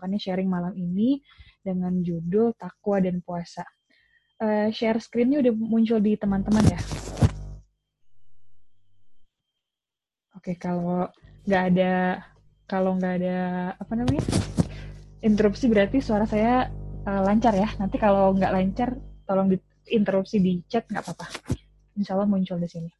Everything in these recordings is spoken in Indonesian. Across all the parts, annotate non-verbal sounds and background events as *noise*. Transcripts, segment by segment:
Kan sharing malam ini dengan judul takwa dan puasa. Uh, share screen-nya udah muncul di teman-teman ya. Oke, kalau nggak ada kalau nggak ada apa namanya interupsi berarti suara saya uh, lancar ya. Nanti kalau nggak lancar, tolong diinterupsi di chat nggak apa-apa. Insya Allah muncul di sini.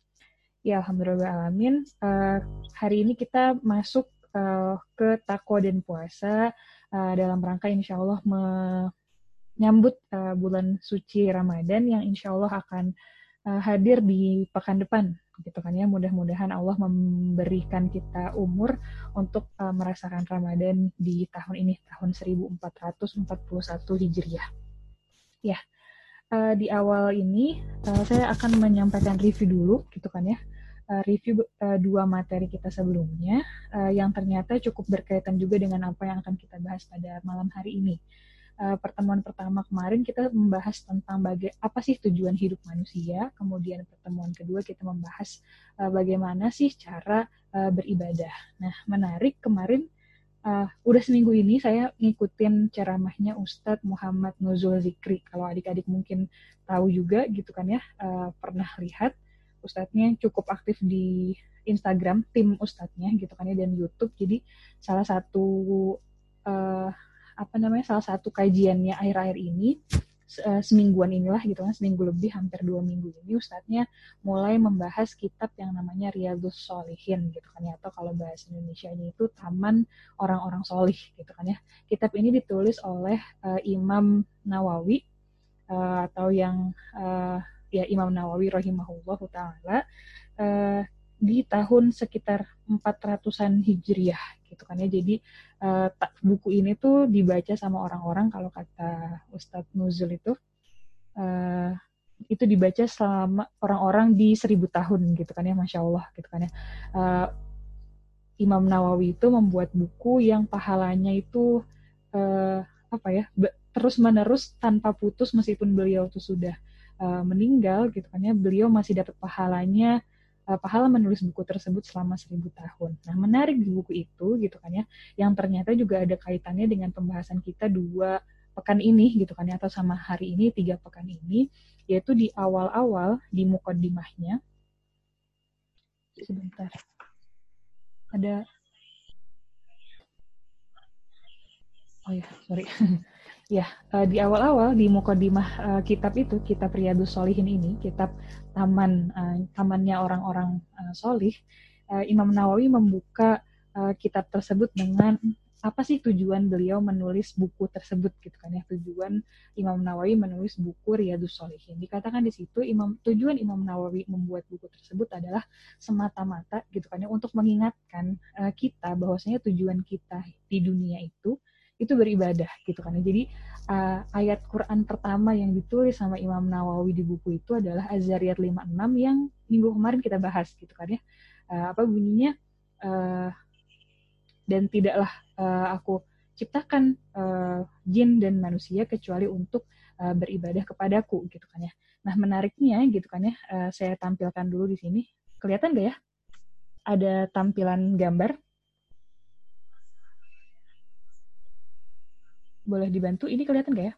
Ya, alhamdulillah alamin. Uh, hari ini kita masuk uh, ke takwa dan puasa uh, dalam rangka insya Allah menyambut uh, bulan suci Ramadan yang insya Allah akan uh, hadir di pekan depan gitu kan ya. Mudah-mudahan Allah memberikan kita umur untuk uh, merasakan Ramadan di tahun ini tahun 1441 Hijriah. Ya uh, di awal ini uh, saya akan menyampaikan review dulu gitu kan ya uh, review uh, dua materi kita sebelumnya uh, yang ternyata cukup berkaitan juga dengan apa yang akan kita bahas pada malam hari ini. Pertemuan pertama kemarin kita membahas tentang baga apa sih tujuan hidup manusia, kemudian pertemuan kedua kita membahas bagaimana sih cara beribadah. Nah, menarik kemarin uh, udah seminggu ini saya ngikutin ceramahnya Ustadz Muhammad Nuzul Zikri. Kalau adik-adik mungkin tahu juga gitu kan ya, uh, pernah lihat ustadznya cukup aktif di Instagram tim ustadznya gitu kan ya dan YouTube. Jadi salah satu uh, apa namanya salah satu kajiannya akhir-akhir ini uh, semingguan inilah gitu kan seminggu lebih hampir dua minggu ini ustadznya mulai membahas kitab yang namanya Riyadus Solihin gitu kan ya atau kalau bahasa Indonesia-nya itu Taman Orang-orang Solih gitu kan ya. Kitab ini ditulis oleh uh, Imam Nawawi uh, atau yang uh, ya Imam Nawawi rahimahullah taala uh, di tahun sekitar 400-an Hijriah gitu kan ya. Jadi uh, buku ini tuh dibaca sama orang-orang kalau kata Ustadz Nuzul itu uh, itu dibaca selama orang-orang di seribu tahun gitu kan ya, masya Allah gitu kan ya. Uh, Imam Nawawi itu membuat buku yang pahalanya itu uh, apa ya terus menerus tanpa putus meskipun beliau tuh sudah uh, meninggal gitu kan ya beliau masih dapat pahalanya uh, pahala menulis buku tersebut selama seribu tahun. Nah menarik di buku itu gitu kan ya yang ternyata juga ada kaitannya dengan pembahasan kita dua pekan ini gitu kan ya atau sama hari ini tiga pekan ini yaitu di awal-awal di mukodimahnya sebentar. Ada oh ya sorry *laughs* Ya, uh, di awal-awal di mukodimah uh, kitab itu, kitab Riyadus Solihin ini, kitab taman uh, tamannya orang-orang solih, Imam Nawawi membuka kitab tersebut dengan apa sih tujuan beliau menulis buku tersebut? Gitu kan ya tujuan Imam Nawawi menulis buku Riyadus Solihin dikatakan di situ Imam tujuan Imam Nawawi membuat buku tersebut adalah semata-mata gitu kan ya untuk mengingatkan uh, kita bahwasanya tujuan kita di dunia itu itu beribadah gitu kan. Jadi uh, ayat Quran pertama yang ditulis sama Imam Nawawi di buku itu adalah Az-Zariyat 56 yang minggu kemarin kita bahas gitu kan ya. Uh, apa bunyinya? Uh, dan tidaklah uh, aku ciptakan uh, jin dan manusia kecuali untuk uh, beribadah kepadaku gitu kan ya. Nah menariknya gitu kan ya, uh, saya tampilkan dulu di sini. Kelihatan gak ya? Ada tampilan gambar boleh dibantu? Ini kelihatan gak ya?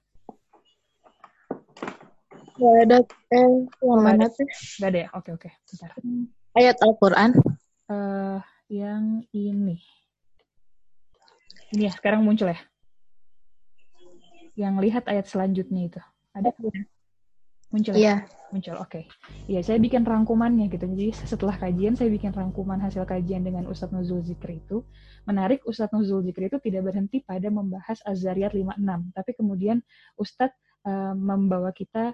Gak ada. Eh, yang mana tuh? Gak ada ya? Oke, oke. Bentar. Ayat Al-Quran? Uh, yang ini. Ini ya, sekarang muncul ya? Yang lihat ayat selanjutnya itu. Ada? Muncul ya? Iya. Muncul, oke. Okay. Iya, saya bikin rangkumannya gitu. Jadi setelah kajian, saya bikin rangkuman hasil kajian dengan Ustadz Nuzul Zikri itu. Menarik, Ustadz Nuzul Zikri itu tidak berhenti pada membahas Az-Zariyat 56. Tapi kemudian Ustadz uh, membawa kita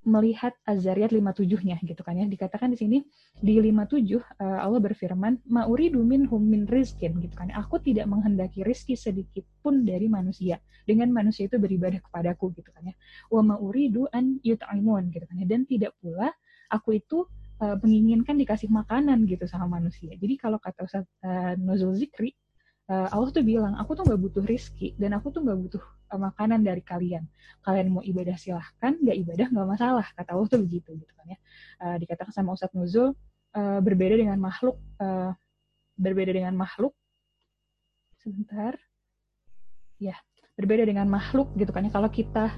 melihat Az-Zariyat 57-nya gitu kan ya. Dikatakan di sini di 57 uh, eh, Allah berfirman, "Ma'uridu minhum min rizkin" gitu kan. Aku tidak menghendaki rizki sedikit pun dari manusia. Dengan manusia itu beribadah kepadaku gitu kan ya. Wa ma'uridu an yut'imun gitu kan ya. Dan tidak pula aku itu uh, menginginkan dikasih makanan gitu sama manusia. Jadi kalau kata Ustaz uh, Nuzul Zikri, uh, Allah tuh bilang aku tuh nggak butuh rizki dan aku tuh nggak butuh uh, makanan dari kalian. Kalian mau ibadah silahkan nggak ibadah nggak masalah kata Allah tuh begitu gitu kan ya. Uh, dikatakan sama Ustadz Nuzul uh, berbeda dengan makhluk uh, berbeda dengan makhluk. Sebentar. Ya berbeda dengan makhluk gitu kan ya. Kalau kita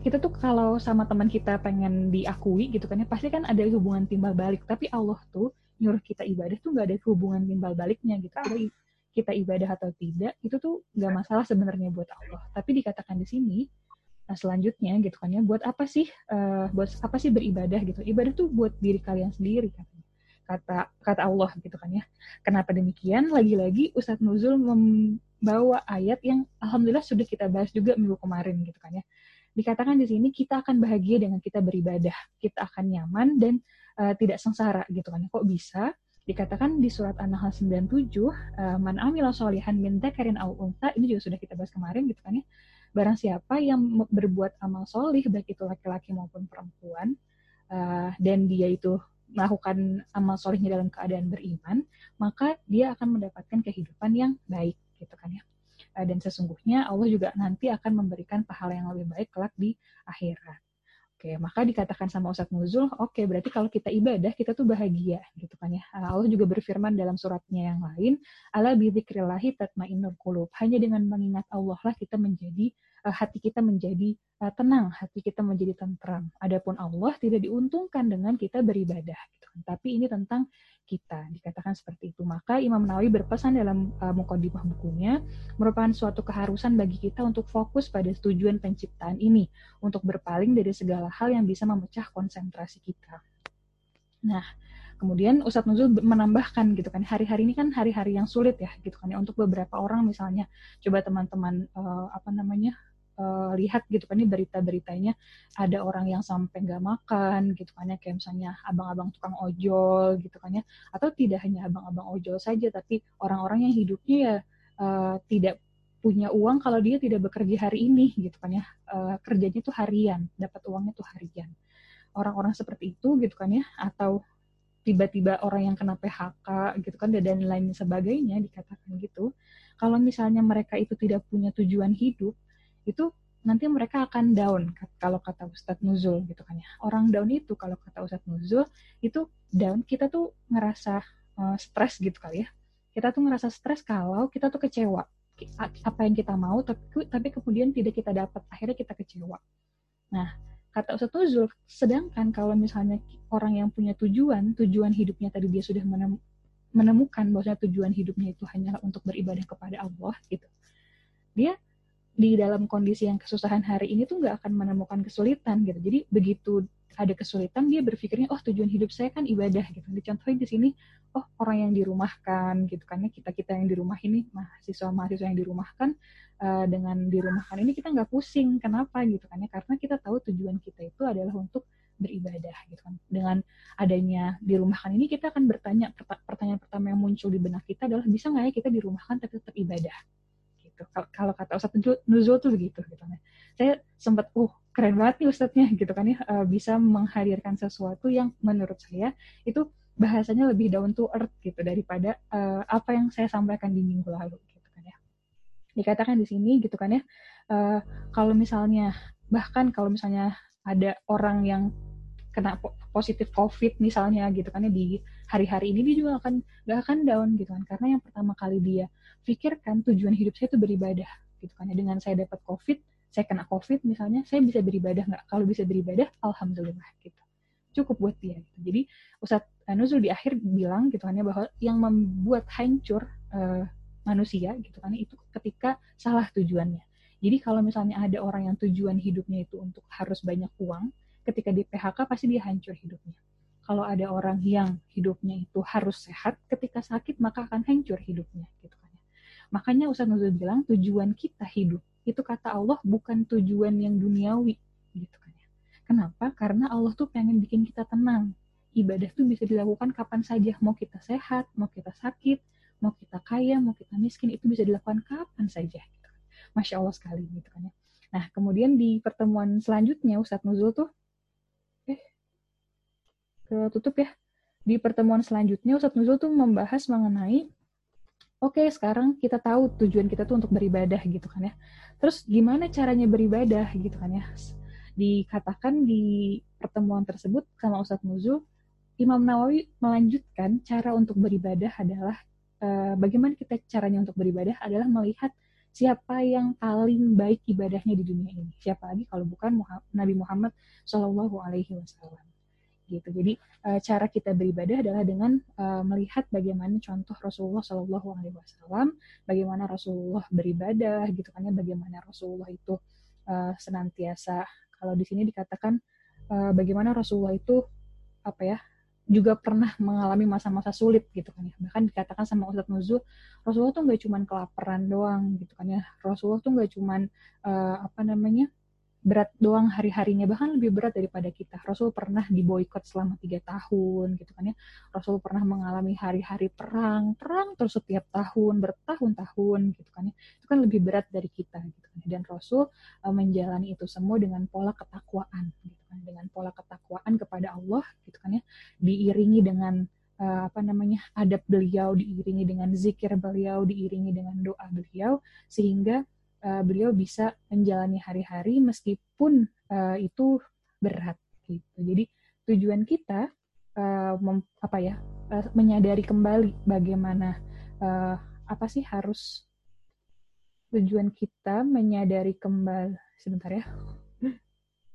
kita tuh kalau sama teman kita pengen diakui gitu kan ya pasti kan ada hubungan timbal balik. Tapi Allah tuh nyuruh kita ibadah tuh nggak ada hubungan timbal baliknya gitu. Kalau kita ibadah atau tidak itu tuh nggak masalah sebenarnya buat Allah. Tapi dikatakan di sini nah selanjutnya gitu kan ya buat apa sih uh, buat apa sih beribadah gitu? Ibadah tuh buat diri kalian sendiri katanya. Kata kata Allah gitu kan ya. Kenapa demikian? Lagi-lagi Ustadz Nuzul membawa ayat yang alhamdulillah sudah kita bahas juga minggu kemarin gitu kan ya. Dikatakan di sini kita akan bahagia dengan kita beribadah, kita akan nyaman dan uh, tidak sengsara gitu kan. Kok bisa? Dikatakan di surat An-Nahl 97, uh, man amila solihan min dzakarin aw unta, ini juga sudah kita bahas kemarin gitu kan ya. Barang siapa yang berbuat amal solih, baik itu laki-laki maupun perempuan, uh, dan dia itu melakukan amal solihnya dalam keadaan beriman, maka dia akan mendapatkan kehidupan yang baik gitu kan ya. Eh, dan sesungguhnya Allah juga nanti akan memberikan pahala yang lebih baik kelak di akhirat. Oke, maka dikatakan sama Ustadz Nuzul, oke berarti kalau kita ibadah kita tuh bahagia gitu kan ya. Allah juga berfirman dalam suratnya yang lain, ala bidzikrillahi tatmainnul qulub. Hanya dengan mengingat Allah lah kita menjadi uh, hati kita menjadi uh, tenang, hati kita menjadi tentram. Adapun Allah tidak diuntungkan dengan kita beribadah gitu kan. Tapi ini tentang kita dikatakan seperti itu maka Imam Nawawi berpesan dalam uh, mukadimah bukunya merupakan suatu keharusan bagi kita untuk fokus pada tujuan penciptaan ini untuk berpaling dari segala hal yang bisa memecah konsentrasi kita nah kemudian Ustadz Nuzul menambahkan gitu kan hari-hari ini kan hari-hari yang sulit ya gitu kan ya untuk beberapa orang misalnya coba teman-teman uh, apa namanya uh, lihat gitu kan ini berita-beritanya ada orang yang sampai nggak makan gitu kan ya kayak misalnya abang-abang tukang ojol gitu kan ya. Atau tidak hanya abang-abang ojol saja tapi orang-orang yang hidupnya ya uh, tidak punya uang kalau dia tidak bekerja hari ini gitu kan ya. Uh, kerjanya tuh harian dapat uangnya tuh harian. Orang-orang seperti itu gitu kan ya atau tiba-tiba orang yang kena PHK gitu kan dan lain sebagainya dikatakan gitu. Kalau misalnya mereka itu tidak punya tujuan hidup itu nanti mereka akan down kalau kata Ustadz Nuzul gitu kan ya. Orang down itu kalau kata Ustadz Nuzul itu down kita tuh ngerasa uh, stres gitu kali ya. Kita tuh ngerasa stres kalau kita tuh kecewa. Apa yang kita mau tapi tapi kemudian tidak kita dapat akhirnya kita kecewa. Nah kata Ustadz Nuzul sedangkan kalau misalnya orang yang punya tujuan tujuan hidupnya tadi dia sudah menemukan bahwa tujuan hidupnya itu hanyalah untuk beribadah kepada Allah gitu. Dia di dalam kondisi yang kesusahan hari ini tuh nggak akan menemukan kesulitan gitu. Jadi begitu ada kesulitan dia berpikirnya oh tujuan hidup saya kan ibadah gitu. Dicontohin di sini oh orang yang dirumahkan gitu kan ya kita kita yang di rumah ini mahasiswa mahasiswa yang dirumahkan uh, dengan dirumahkan ini kita nggak pusing kenapa gitu kan ya karena kita tahu tujuan kita itu adalah untuk beribadah gitu kan. Dengan adanya dirumahkan ini kita akan bertanya pertanyaan pertama yang muncul di benak kita adalah bisa nggak ya kita dirumahkan tapi tetap ibadah gitu. Kalau kata Ustadz Nuzul tuh begitu gitu kan. Saya sempat uh keren banget nih Ustadznya gitu kan ya uh, bisa menghadirkan sesuatu yang menurut saya itu bahasanya lebih down to earth gitu daripada uh, apa yang saya sampaikan di minggu lalu gitu kan ya. Dikatakan di sini gitu kan ya. Uh, kalau misalnya bahkan kalau misalnya ada orang yang kena positif COVID misalnya gitu kan ya di hari-hari ini dia juga akan gak akan down gitu kan. Karena yang pertama kali dia pikirkan tujuan hidup saya itu beribadah gitu kan ya. Dengan saya dapat COVID saya kena COVID misalnya saya bisa beribadah nggak? Kalau bisa beribadah alhamdulillah gitu. Cukup buat dia gitu. jadi Ustadz Nuzul di akhir bilang gitu kan ya bahwa yang membuat hancur uh, manusia gitu kan itu ketika salah tujuannya. Jadi kalau misalnya ada orang yang tujuan hidupnya itu untuk harus banyak uang ketika di PHK pasti dia hancur hidupnya. Kalau ada orang yang hidupnya itu harus sehat, ketika sakit maka akan hancur hidupnya gitu kan ya. Makanya Ustaz Nuzul bilang tujuan kita hidup itu kata Allah bukan tujuan yang duniawi gitu kan ya. Kenapa? Karena Allah tuh pengen bikin kita tenang. Ibadah tuh bisa dilakukan kapan saja, mau kita sehat, mau kita sakit, mau kita kaya, mau kita miskin, itu bisa dilakukan kapan saja. Gitu. Kan. Masya Allah sekali gitu kan ya. Nah, kemudian di pertemuan selanjutnya Ustadz Nuzul tuh tutup ya. Di pertemuan selanjutnya Ustadz Nuzul tuh membahas mengenai oke okay, sekarang kita tahu tujuan kita tuh untuk beribadah gitu kan ya. Terus gimana caranya beribadah gitu kan ya. Dikatakan di pertemuan tersebut sama Ustadz Nuzul, Imam Nawawi melanjutkan cara untuk beribadah adalah uh, bagaimana kita caranya untuk beribadah adalah melihat siapa yang paling baik ibadahnya di dunia ini? Siapa lagi kalau bukan Muhammad, Nabi Muhammad Shallallahu Alaihi Wasallam. Gitu. Jadi uh, cara kita beribadah adalah dengan uh, melihat bagaimana contoh Rasulullah Shallallahu Alaihi Wasallam, bagaimana Rasulullah beribadah, gitu kan ya, bagaimana Rasulullah itu uh, senantiasa. Kalau di sini dikatakan uh, bagaimana Rasulullah itu apa ya juga pernah mengalami masa-masa sulit gitu kan ya bahkan dikatakan sama Ustadz Nuzul Rasulullah tuh nggak cuman kelaparan doang gitu kan ya Rasulullah tuh nggak cuman uh, apa namanya berat doang hari-harinya bahkan lebih berat daripada kita. Rasul pernah diboykot selama tiga tahun gitu kan ya. Rasul pernah mengalami hari-hari perang perang terus setiap tahun bertahun-tahun gitu kan ya. Itu kan lebih berat dari kita gitu kan ya. dan Rasul uh, menjalani itu semua dengan pola ketakwaan gitu kan. Dengan pola ketakwaan kepada Allah gitu kan ya. Diiringi dengan uh, apa namanya adab beliau diiringi dengan zikir beliau diiringi dengan doa beliau sehingga uh, beliau bisa menjalani hari-hari meskipun uh, itu berat gitu. Jadi tujuan kita uh, mem, apa ya uh, menyadari kembali bagaimana uh, apa sih harus tujuan kita menyadari kembali sebentar ya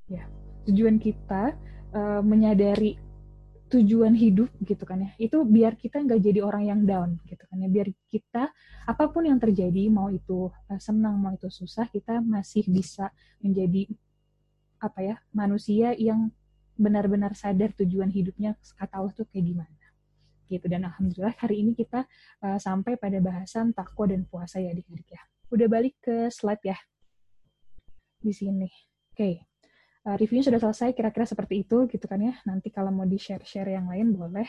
ya tujuan kita uh, menyadari tujuan hidup gitu kan ya. Itu biar kita nggak jadi orang yang down gitu kan ya. Biar kita apa pun yang terjadi mau itu uh, senang mau itu susah kita masih bisa menjadi apa ya manusia yang benar-benar sadar tujuan hidupnya kata Allah tuh kayak gimana. Gitu. Dan alhamdulillah hari ini kita uh, sampai pada bahasan takwa dan puasa ya adik-adik ya. Udah balik ke slide ya. Di sini. Oke. okay uh, reviewnya sudah selesai kira-kira seperti itu gitu kan ya. Nanti kalau mau di share-share yang lain boleh.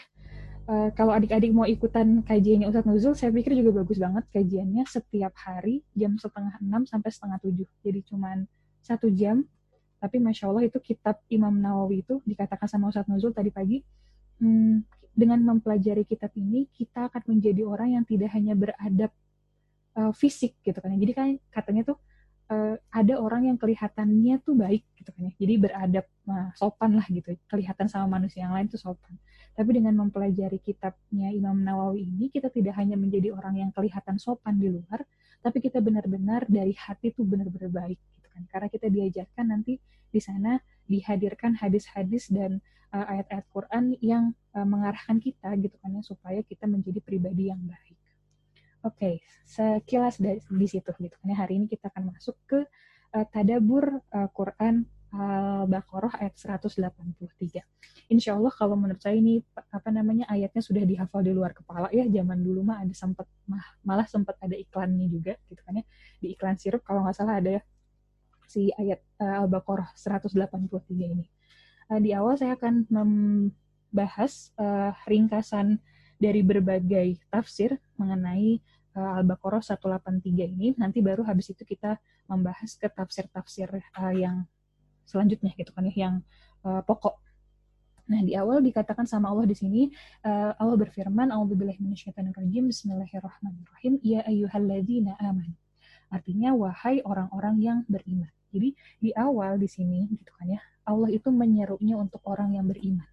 Uh, kalau adik-adik mau ikutan kajiannya Ustadz Nuzul saya pikir juga bagus banget kajiannya setiap hari jam setengah enam sampai setengah tujuh. Jadi cuman satu jam. Tapi masya Allah itu kitab Imam Nawawi itu dikatakan sama Ustadz Nuzul tadi pagi hmm, dengan mempelajari kitab ini kita akan menjadi orang yang tidak hanya beradab uh, fisik gitu kan ya. jadi kan katanya tuh uh, ada orang yang kelihatannya tuh baik gitu kan ya. Jadi beradab nah, sopan lah gitu. Kelihatan sama manusia yang lain tuh sopan. Tapi dengan mempelajari kitabnya Imam Nawawi ini kita tidak hanya menjadi orang yang kelihatan sopan di luar tapi kita benar-benar dari hati tuh benar-benar baik gitu kan. Karena kita diajarkan nanti di sana dihadirkan hadis-hadis dan uh, ayat-ayat Quran yang uh, mengarahkan kita gitu kan ya supaya kita menjadi pribadi yang baik Oke, okay, sekilas dari di situ gitu kan ya. Hari ini kita akan masuk ke uh, tadabur uh, Quran Al-Baqarah ayat 183. Insya Allah kalau menurut saya ini apa namanya ayatnya sudah dihafal di luar kepala ya. Zaman dulu mah ada sempat mah, malah sempat ada iklannya juga gitu kan ya. Di iklan sirup kalau nggak salah ada ya si ayat uh, Al-Baqarah 183 ini. Uh, di awal saya akan membahas uh, ringkasan dari berbagai tafsir mengenai uh, Al-Baqarah 183 ini. Nanti baru habis itu kita membahas ke tafsir-tafsir uh, yang selanjutnya gitu kan ya, yang uh, pokok. Nah, di awal dikatakan sama Allah di sini, uh, Allah berfirman, "A'udzubillahi minasyaitonirrajim. Bismillahirrahmanirrahim. Ya ayyuhalladzina amanu." Artinya wahai orang-orang yang beriman. Jadi di awal di sini gitu kan ya, Allah itu menyerunya untuk orang yang beriman.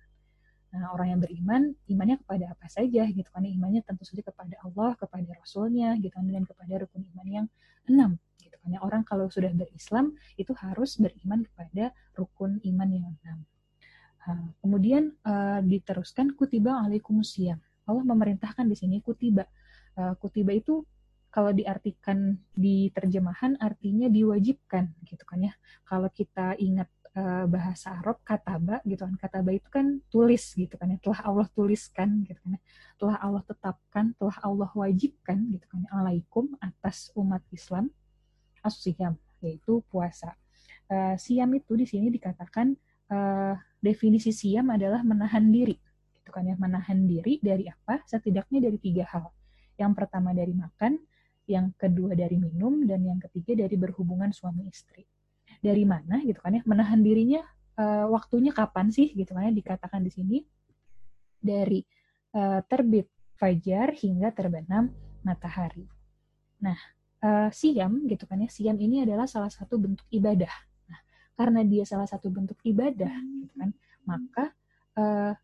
Nah, orang yang beriman, imannya kepada apa saja gitu kan. Imannya tentu saja kepada Allah, kepada Rasulnya gitu kan, dan kepada rukun iman yang enam gitu kan. Orang kalau sudah berislam itu harus beriman kepada rukun iman yang enam. Nah, kemudian uh, diteruskan kutiba alaikumusiyam. Allah memerintahkan di sini kutiba. Uh, kutiba itu kalau diartikan di terjemahan artinya diwajibkan gitu kan ya. Kalau kita ingat uh, bahasa Arab kataba gitu kan. Kataba itu kan tulis gitu kan ya. Telah Allah tuliskan gitu kan ya. Telah Allah tetapkan telah Allah wajibkan gitu kan ya. Alaikum atas umat Islam. Asyam yaitu puasa. Uh, siam itu di sini dikatakan uh, definisi siam adalah menahan diri gitu kan ya. Menahan diri dari apa? Setidaknya dari tiga hal. Yang pertama dari makan yang kedua dari minum dan yang ketiga dari berhubungan suami istri dari mana gitu kan ya menahan dirinya uh, waktunya kapan sih gitu kan ya dikatakan di sini dari uh, terbit fajar hingga terbenam matahari. Nah, uh, siam gitu kan ya, siam ini adalah salah satu bentuk ibadah. Nah, karena dia salah satu bentuk ibadah gitu kan, maka uh,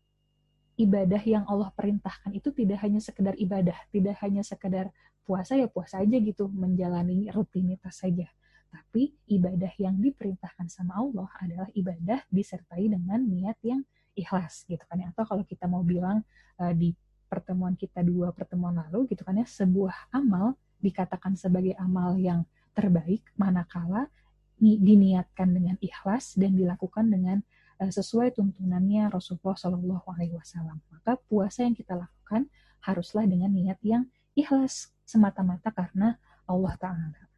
ibadah yang Allah perintahkan itu tidak hanya sekedar ibadah, tidak hanya sekedar puasa ya puasa aja gitu, menjalani rutinitas saja. Tapi ibadah yang diperintahkan sama Allah adalah ibadah disertai dengan niat yang ikhlas gitu kan ya. Atau kalau kita mau bilang uh, di pertemuan kita dua pertemuan lalu gitu kan ya, sebuah amal dikatakan sebagai amal yang terbaik manakala diniatkan dengan ikhlas dan dilakukan dengan uh, sesuai tuntunannya Rasulullah Shallallahu Alaihi Wasallam. Maka puasa yang kita lakukan haruslah dengan niat yang ikhlas semata-mata karena Allah Taala.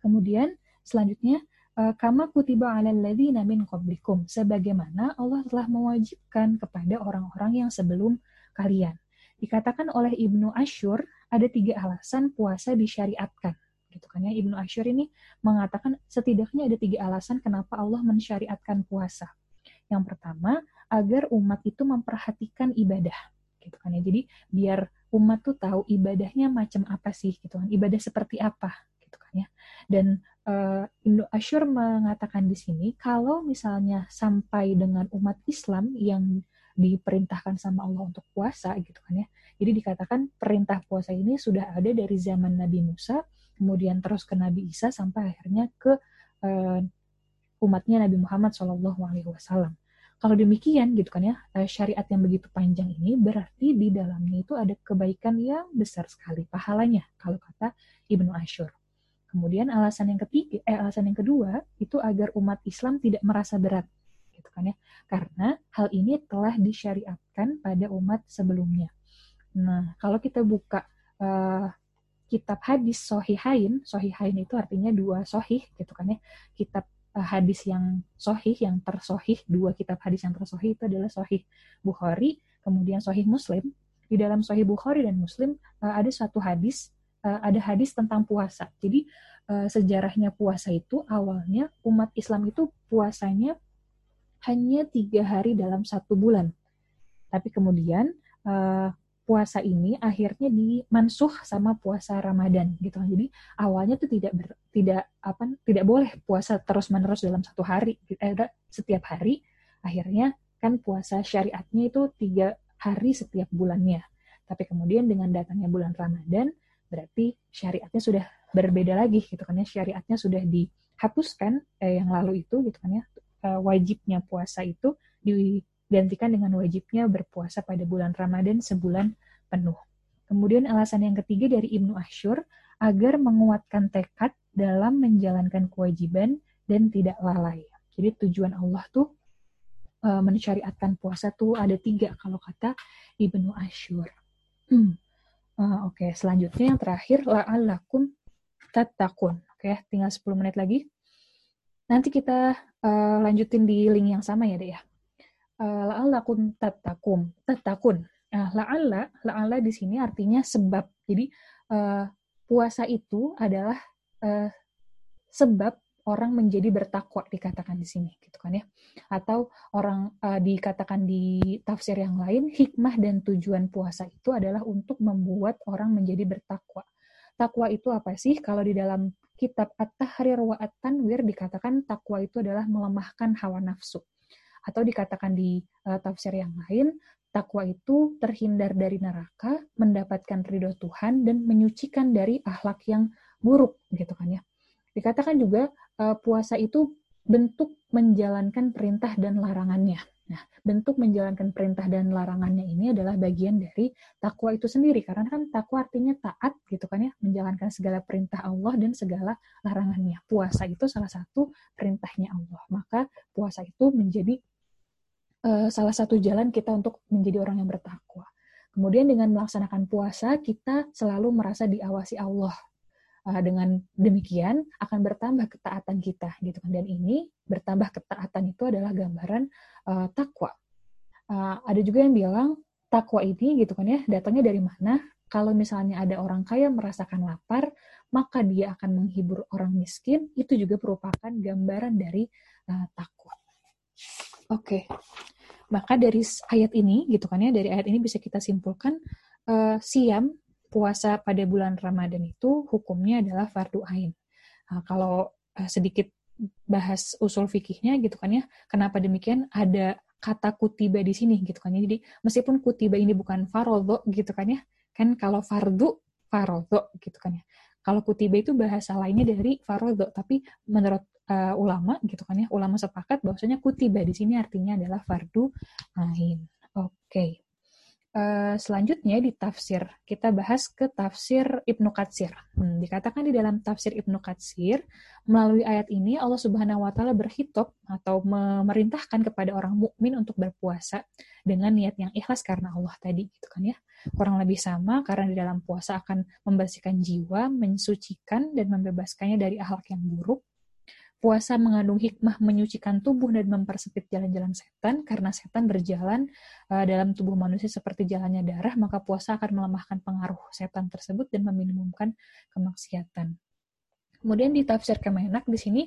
Kemudian selanjutnya uh, kama kutiba ala ladzina min qablikum sebagaimana Allah telah mewajibkan kepada orang-orang yang sebelum kalian. Dikatakan oleh Ibnu Ashur ada tiga alasan puasa disyariatkan gitu kan ya Ibnu Ashur ini mengatakan setidaknya ada tiga alasan kenapa Allah mensyariatkan puasa. Yang pertama agar umat itu memperhatikan ibadah gitu kan ya. Jadi biar umat tuh tahu ibadahnya macam apa sih gitu kan. Ibadah seperti apa gitu kan ya. Dan uh, Ibnu Ashur mengatakan di sini kalau misalnya sampai dengan umat Islam yang diperintahkan sama Allah untuk puasa gitu kan ya. Jadi dikatakan perintah puasa ini sudah ada dari zaman Nabi Musa kemudian terus ke Nabi Isa sampai akhirnya ke uh, umatnya Nabi Muhammad Wasallam. Kalau demikian gitu kan ya uh, syariat yang begitu panjang ini berarti di dalamnya itu ada kebaikan yang besar sekali pahalanya kalau kata Ibnu Ashur. Kemudian alasan yang ketiga, eh alasan yang kedua itu agar umat Islam tidak merasa berat gitu kan ya karena hal ini telah disyariatkan pada umat sebelumnya. Nah kalau kita buka uh, kitab hadis sohihain, sohihain itu artinya dua sohih gitu kan ya. Kitab uh, hadis yang sohih, yang tersohih, dua kitab hadis yang tersohih itu adalah sohih Bukhari, kemudian sohih Muslim. Di dalam sohih Bukhari dan Muslim uh, ada suatu hadis, uh, ada hadis tentang puasa. Jadi uh, sejarahnya puasa itu awalnya umat Islam itu puasanya hanya tiga hari dalam satu bulan. Tapi kemudian uh, puasa ini akhirnya dimansuh sama puasa Ramadan gitu. Jadi awalnya tuh tidak ber, tidak apa tidak boleh puasa terus-menerus dalam satu hari eh, setiap hari. Akhirnya kan puasa syariatnya itu tiga hari setiap bulannya. Tapi kemudian dengan datangnya bulan Ramadan berarti syariatnya sudah berbeda lagi gitu kan ya. Syariatnya sudah dihapuskan eh, yang lalu itu gitu kan ya. Eh, wajibnya puasa itu di gantikan dengan wajibnya berpuasa pada bulan Ramadan sebulan penuh. Kemudian alasan yang ketiga dari Ibnu Ashur agar menguatkan tekad dalam menjalankan kewajiban dan tidak lalai. Jadi tujuan Allah tuh uh, mensyariatkan puasa tuh ada tiga kalau kata Ibnu Ashur. Hmm. *clears throat* Uh, Oke, okay. selanjutnya yang terakhir la'allakum tatakun. Oke, okay, tinggal 10 menit lagi. Nanti kita uh, lanjutin di link yang sama ya, deh ya. Eh, la'allakum tattakum tattakun nah la'alla la'alla di sini artinya sebab jadi uh, puasa itu adalah uh, sebab orang menjadi bertakwa dikatakan di sini gitu kan ya. Atau orang uh, dikatakan di tafsir yang lain hikmah dan tujuan puasa itu adalah untuk membuat orang menjadi bertakwa. Takwa itu apa sih? Kalau di dalam kitab At-Tahrir wa At-Tanwir dikatakan takwa itu adalah melemahkan hawa nafsu. Atau dikatakan di uh, tafsir yang lain, takwa itu terhindar dari neraka, mendapatkan ridho Tuhan, dan menyucikan dari akhlak yang buruk, gitu kan ya. Dikatakan juga uh, puasa itu bentuk menjalankan perintah dan larangannya. Nah, bentuk menjalankan perintah dan larangannya ini adalah bagian dari takwa itu sendiri. Karena kan takwa artinya taat gitu kan ya, menjalankan segala perintah Allah dan segala larangannya. Puasa itu salah satu perintahnya Allah. Maka puasa itu menjadi uh, salah satu jalan kita untuk menjadi orang yang bertakwa. Kemudian dengan melaksanakan puasa, kita selalu merasa diawasi Allah. Uh, dengan demikian akan bertambah ketaatan kita, gitu kan. Dan ini bertambah ketaatan itu adalah gambaran uh, takwa. Uh, ada juga yang bilang takwa ini, gitu kan ya, datangnya dari mana? Kalau misalnya ada orang kaya merasakan lapar, maka dia akan menghibur orang miskin. Itu juga merupakan gambaran dari uh, takwa. Oke. Okay. Maka dari ayat ini gitu kan ya, dari ayat ini bisa kita simpulkan uh, siam puasa pada bulan Ramadan itu hukumnya adalah fardu ain. Nah, kalau uh, sedikit bahas usul fikihnya gitu kan ya, kenapa demikian ada kata kutiba di sini gitu kan ya. Jadi meskipun kutiba ini bukan farodho gitu kan ya, kan kalau fardu farodho gitu kan ya. Kalau kutiba itu bahasa lainnya dari farodho, tapi menurut uh, ulama gitu kan ya, ulama sepakat bahwasanya kutiba di sini artinya adalah fardu ain. Oke. Okay. Uh, selanjutnya di tafsir, kita bahas ke tafsir Ibnu Katsir. Hmm, dikatakan di dalam tafsir Ibnu Katsir, melalui ayat ini Allah Subhanahu wa taala berhitop atau memerintahkan kepada orang mukmin untuk berpuasa dengan niat yang ikhlas karena Allah tadi gitu kan ya. Kurang lebih sama karena di dalam puasa akan membersihkan jiwa, mensucikan dan membebaskannya dari akhlak yang buruk Puasa mengandung hikmah menyucikan tubuh dan mempersempit jalan-jalan setan, karena setan berjalan uh, dalam tubuh manusia seperti jalannya darah, maka puasa akan melemahkan pengaruh setan tersebut dan meminimumkan kemaksiatan. Kemudian di tafsir Kemenak di sini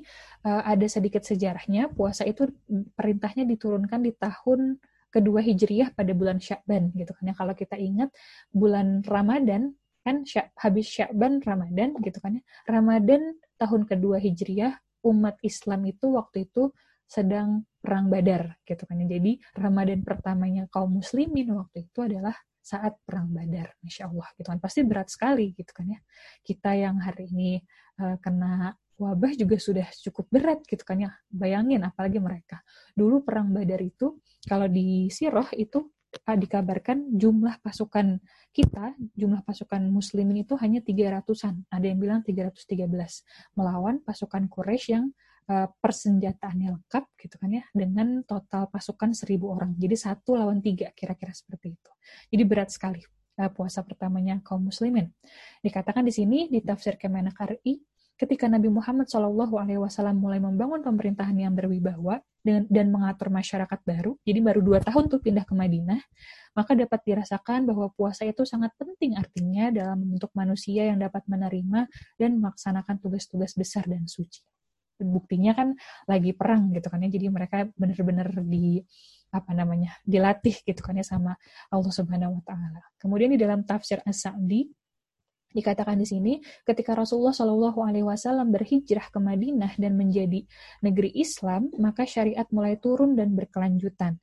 uh, ada sedikit sejarahnya. Puasa itu perintahnya diturunkan di tahun kedua Hijriyah pada bulan Syakban gitu kan ya. Kalau kita ingat bulan Ramadan kan habis Syakban Ramadan gitu kan ya. Ramadan tahun kedua Hijriyah umat Islam itu waktu itu sedang perang Badar gitu kan. Ya. Jadi Ramadan pertamanya kaum muslimin waktu itu adalah saat perang Badar, masya Allah gitu kan. Pasti berat sekali gitu kan ya. Kita yang hari ini uh, kena wabah juga sudah cukup berat gitu kan ya. Bayangin apalagi mereka. Dulu perang Badar itu kalau di Sirah itu dikabarkan jumlah pasukan kita, jumlah pasukan muslimin itu hanya 300-an. Ada yang bilang 313. Melawan pasukan Quraisy yang uh, persenjataannya lengkap gitu kan ya dengan total pasukan 1000 orang. Jadi satu lawan tiga kira-kira seperti itu. Jadi berat sekali uh, puasa pertamanya kaum muslimin. Dikatakan di sini di tafsir Kemenak RI ketika Nabi Muhammad Wasallam mulai membangun pemerintahan yang berwibawa dan, dan mengatur masyarakat baru, jadi baru dua tahun tuh pindah ke Madinah, maka dapat dirasakan bahwa puasa itu sangat penting artinya dalam membentuk manusia yang dapat menerima dan melaksanakan tugas-tugas besar dan suci. Buktinya kan lagi perang gitu kan ya, jadi mereka benar-benar di apa namanya dilatih gitu kan ya sama Allah Subhanahu Wa Taala. Kemudian di dalam tafsir As-Sa'di dikatakan di sini ketika Rasulullah Shallallahu Alaihi Wasallam berhijrah ke Madinah dan menjadi negeri Islam maka syariat mulai turun dan berkelanjutan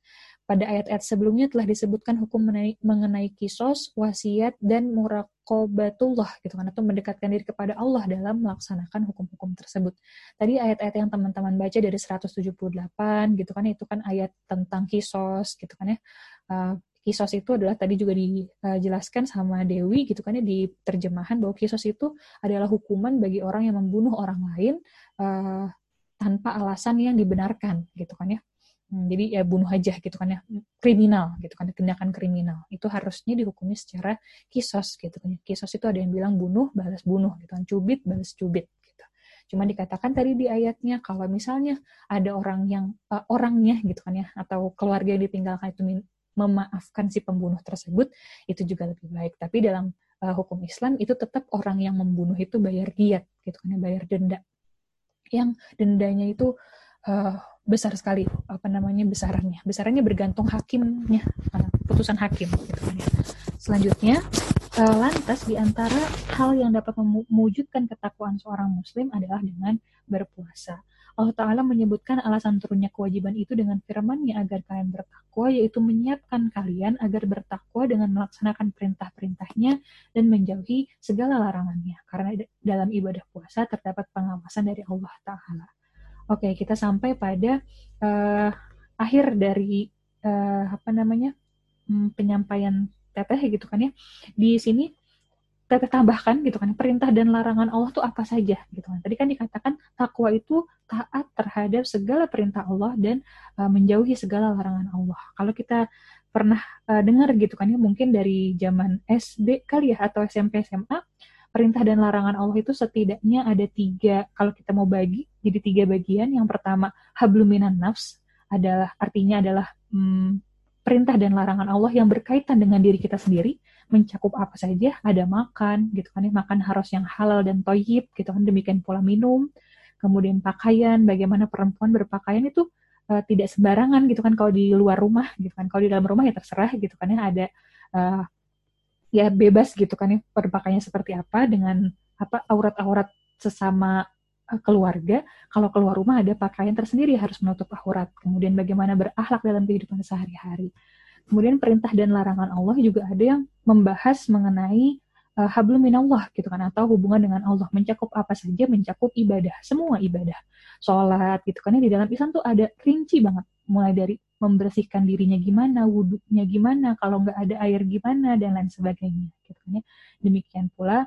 pada ayat-ayat sebelumnya telah disebutkan hukum mengenai kisos, wasiat, dan murakobatullah gitu kan atau mendekatkan diri kepada Allah dalam melaksanakan hukum-hukum tersebut. Tadi ayat-ayat yang teman-teman baca dari 178 gitu kan itu kan ayat tentang kisos gitu kan ya. Uh, kisos itu adalah tadi juga dijelaskan sama Dewi gitu kan ya di terjemahan bahwa kisos itu adalah hukuman bagi orang yang membunuh orang lain uh, tanpa alasan yang dibenarkan gitu kan ya. Hmm, jadi ya bunuh aja gitu kan ya kriminal gitu kan tindakan kriminal. Itu harusnya dihukumi secara kisos gitu kan ya. kisos itu ada yang bilang bunuh balas bunuh gitu kan cubit balas cubit gitu. Cuma dikatakan tadi di ayatnya kalau misalnya ada orang yang uh, orangnya gitu kan ya atau keluarga yang ditinggalkan itu memaafkan si pembunuh tersebut itu juga lebih baik. Tapi dalam uh, hukum Islam itu tetap orang yang membunuh itu bayar diat gitu kan ya bayar denda. Yang dendanya itu uh, besar sekali apa namanya besarannya besarannya bergantung hakimnya putusan hakim gitu kan ya. selanjutnya uh, lantas di antara hal yang dapat mewujudkan ketakwaan seorang muslim adalah dengan berpuasa Allah Ta'ala menyebutkan alasan turunnya kewajiban itu dengan firmannya agar kalian bertakwa, yaitu menyiapkan kalian agar bertakwa dengan melaksanakan perintah-perintahnya dan menjauhi segala larangannya. Karena dalam ibadah puasa terdapat pengawasan dari Allah Ta'ala. Oke, kita sampai pada uh, akhir dari uh, apa namanya hmm, penyampaian teteh gitu kan ya. Di sini teteh tambahkan gitu kan perintah dan larangan Allah tuh apa saja gitu kan. Tadi kan dikatakan takwa itu taat terhadap segala perintah Allah dan uh, menjauhi segala larangan Allah. Kalau kita pernah uh, dengar gitu kan ya mungkin dari zaman SD kali ya atau SMP SMA perintah dan larangan Allah itu setidaknya ada tiga, kalau kita mau bagi, jadi tiga bagian. Yang pertama, habluminan nafs, adalah artinya adalah hmm, perintah dan larangan Allah yang berkaitan dengan diri kita sendiri, mencakup apa saja, ada makan, gitu kan ya, makan harus yang halal dan toyib, gitu kan, demikian pula minum, kemudian pakaian, bagaimana perempuan berpakaian itu uh, tidak sembarangan, gitu kan, kalau di luar rumah, gitu kan, kalau di dalam rumah ya terserah, gitu kan ya, ada uh, ya bebas gitu kan ya berpakaiannya seperti apa dengan apa aurat-aurat sesama eh, keluarga. Kalau keluar rumah ada pakaian tersendiri harus menutup aurat. Kemudian bagaimana berakhlak dalam kehidupan sehari-hari. Kemudian perintah dan larangan Allah juga ada yang membahas mengenai uh, hablum minallah gitu kan atau hubungan dengan Allah. Mencakup apa saja mencakup ibadah semua ibadah. Sholat gitu kan ya di dalam Islam tuh ada rinci banget. Mulai dari membersihkan dirinya gimana wudhunya gimana kalau nggak ada air gimana dan lain sebagainya gitu kan ya. Demikian pula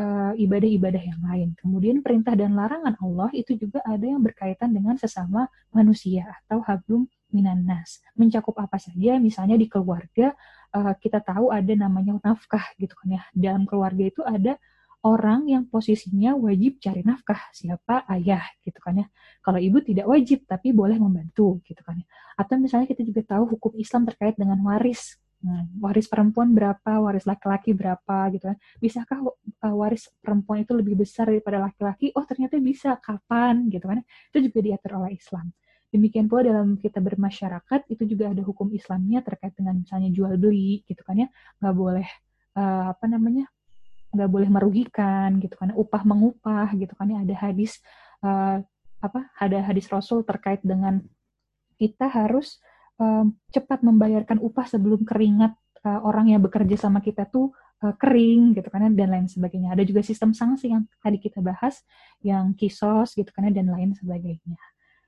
uh, ibadah-ibadah yang lain. Kemudian perintah dan larangan Allah itu juga ada yang berkaitan dengan sesama manusia atau hablum minanas. Mencakup apa saja, misalnya di keluarga uh, kita tahu ada namanya nafkah gitu kan ya. Dalam keluarga itu ada orang yang posisinya wajib cari nafkah, siapa ayah gitu kan ya. Kalau ibu tidak wajib tapi boleh membantu gitu kan ya. Atau misalnya kita juga tahu hukum Islam terkait dengan waris Nah, waris perempuan berapa, waris laki-laki berapa gitu kan. Bisakah uh, waris perempuan itu lebih besar daripada laki-laki? Oh, ternyata bisa. Kapan gitu kan. Itu juga diatur oleh Islam. Demikian pula dalam kita bermasyarakat itu juga ada hukum Islamnya terkait dengan misalnya jual beli gitu kan ya. Nggak boleh uh, apa namanya? nggak boleh merugikan gitu kan. Upah mengupah gitu kan ya. Ada hadis uh, apa? Ada hadis Rasul terkait dengan kita harus um, cepat membayarkan upah sebelum keringat uh, orang yang bekerja sama kita tuh uh, kering gitu kan dan lain sebagainya. Ada juga sistem sanksi yang tadi kita bahas yang kisos gitu kan dan lain sebagainya.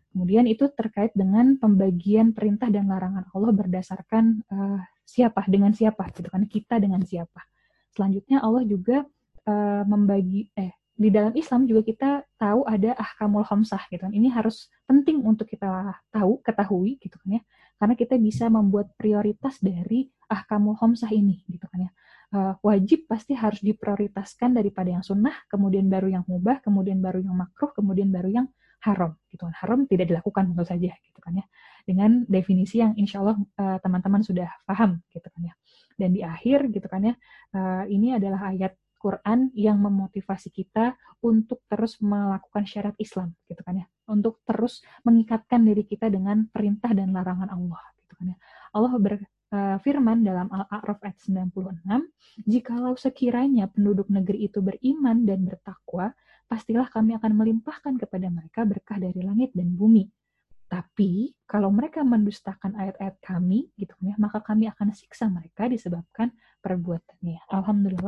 Kemudian itu terkait dengan pembagian perintah dan larangan Allah berdasarkan uh, siapa dengan siapa gitu kan kita dengan siapa. Selanjutnya Allah juga uh, membagi eh di dalam Islam juga kita tahu ada ahkamul khamsah gitu kan. Ini harus penting untuk kita tahu, ketahui gitu kan ya. Karena kita bisa membuat prioritas dari ahkamul khamsah ini gitu kan ya. Uh, wajib pasti harus diprioritaskan daripada yang sunnah, kemudian baru yang mubah, kemudian baru yang makruh, kemudian baru yang haram gitu kan. Haram tidak dilakukan tentu saja gitu kan ya. Dengan definisi yang insya Allah uh, teman-teman sudah paham gitu kan ya. Dan di akhir gitu kan ya, uh, ini adalah ayat Quran yang memotivasi kita untuk terus melakukan syarat Islam gitu kan ya untuk terus mengikatkan diri kita dengan perintah dan larangan Allah gitu kan ya Allah berfirman dalam Al-A'raf ayat 96 jikalau sekiranya penduduk negeri itu beriman dan bertakwa pastilah kami akan melimpahkan kepada mereka berkah dari langit dan bumi tapi kalau mereka mendustakan ayat-ayat kami, gitu kan ya, maka kami akan siksa mereka disebabkan perbuatannya. Alhamdulillah,